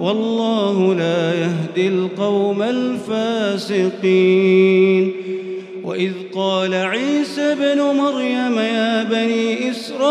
والله لا يهدي القوم الفاسقين. وإذ قال عيسى بن مريم يا بني إسرائيل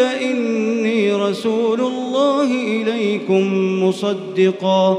إني رسول الله إليكم مصدقا.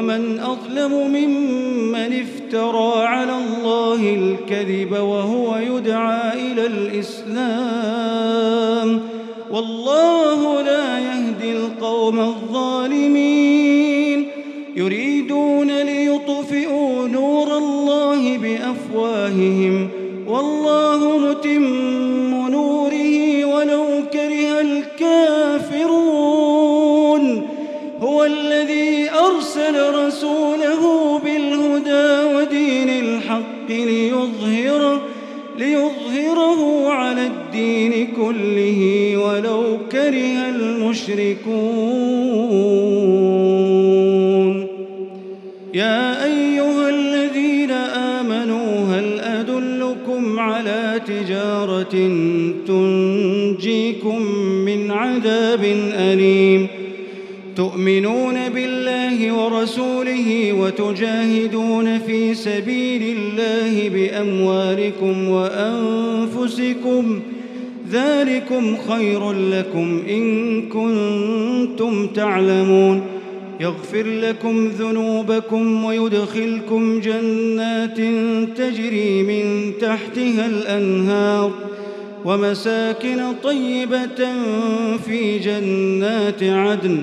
ومن أظلم ممن افترى على الله الكذب وهو يدعى إلى الإسلام والله لا يهدي القوم الظالمين يريدون ليطفئوا نور الله بأفواههم الحق ليظهره ليظهره على الدين كله ولو كره المشركون. يا أيها الذين آمنوا هل أدلكم على تجارة تنجيكم من عذاب أليم؟ تؤمنون بالله ورسوله وتجاهدون في سبيل الله بأموالكم وأنفسكم ذلكم خير لكم إن كنتم تعلمون يغفر لكم ذنوبكم ويدخلكم جنات تجري من تحتها الأنهار ومساكن طيبة في جنات عدن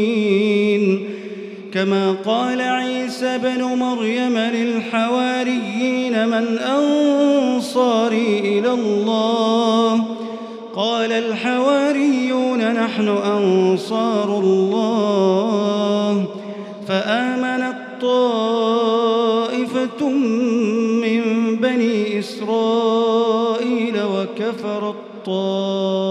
كما قال عيسى بن مريم للحواريين من أنصاري إلى الله. قال الحواريون نحن أنصار الله. فآمنت طائفة من بني إسرائيل وكفرت طائفة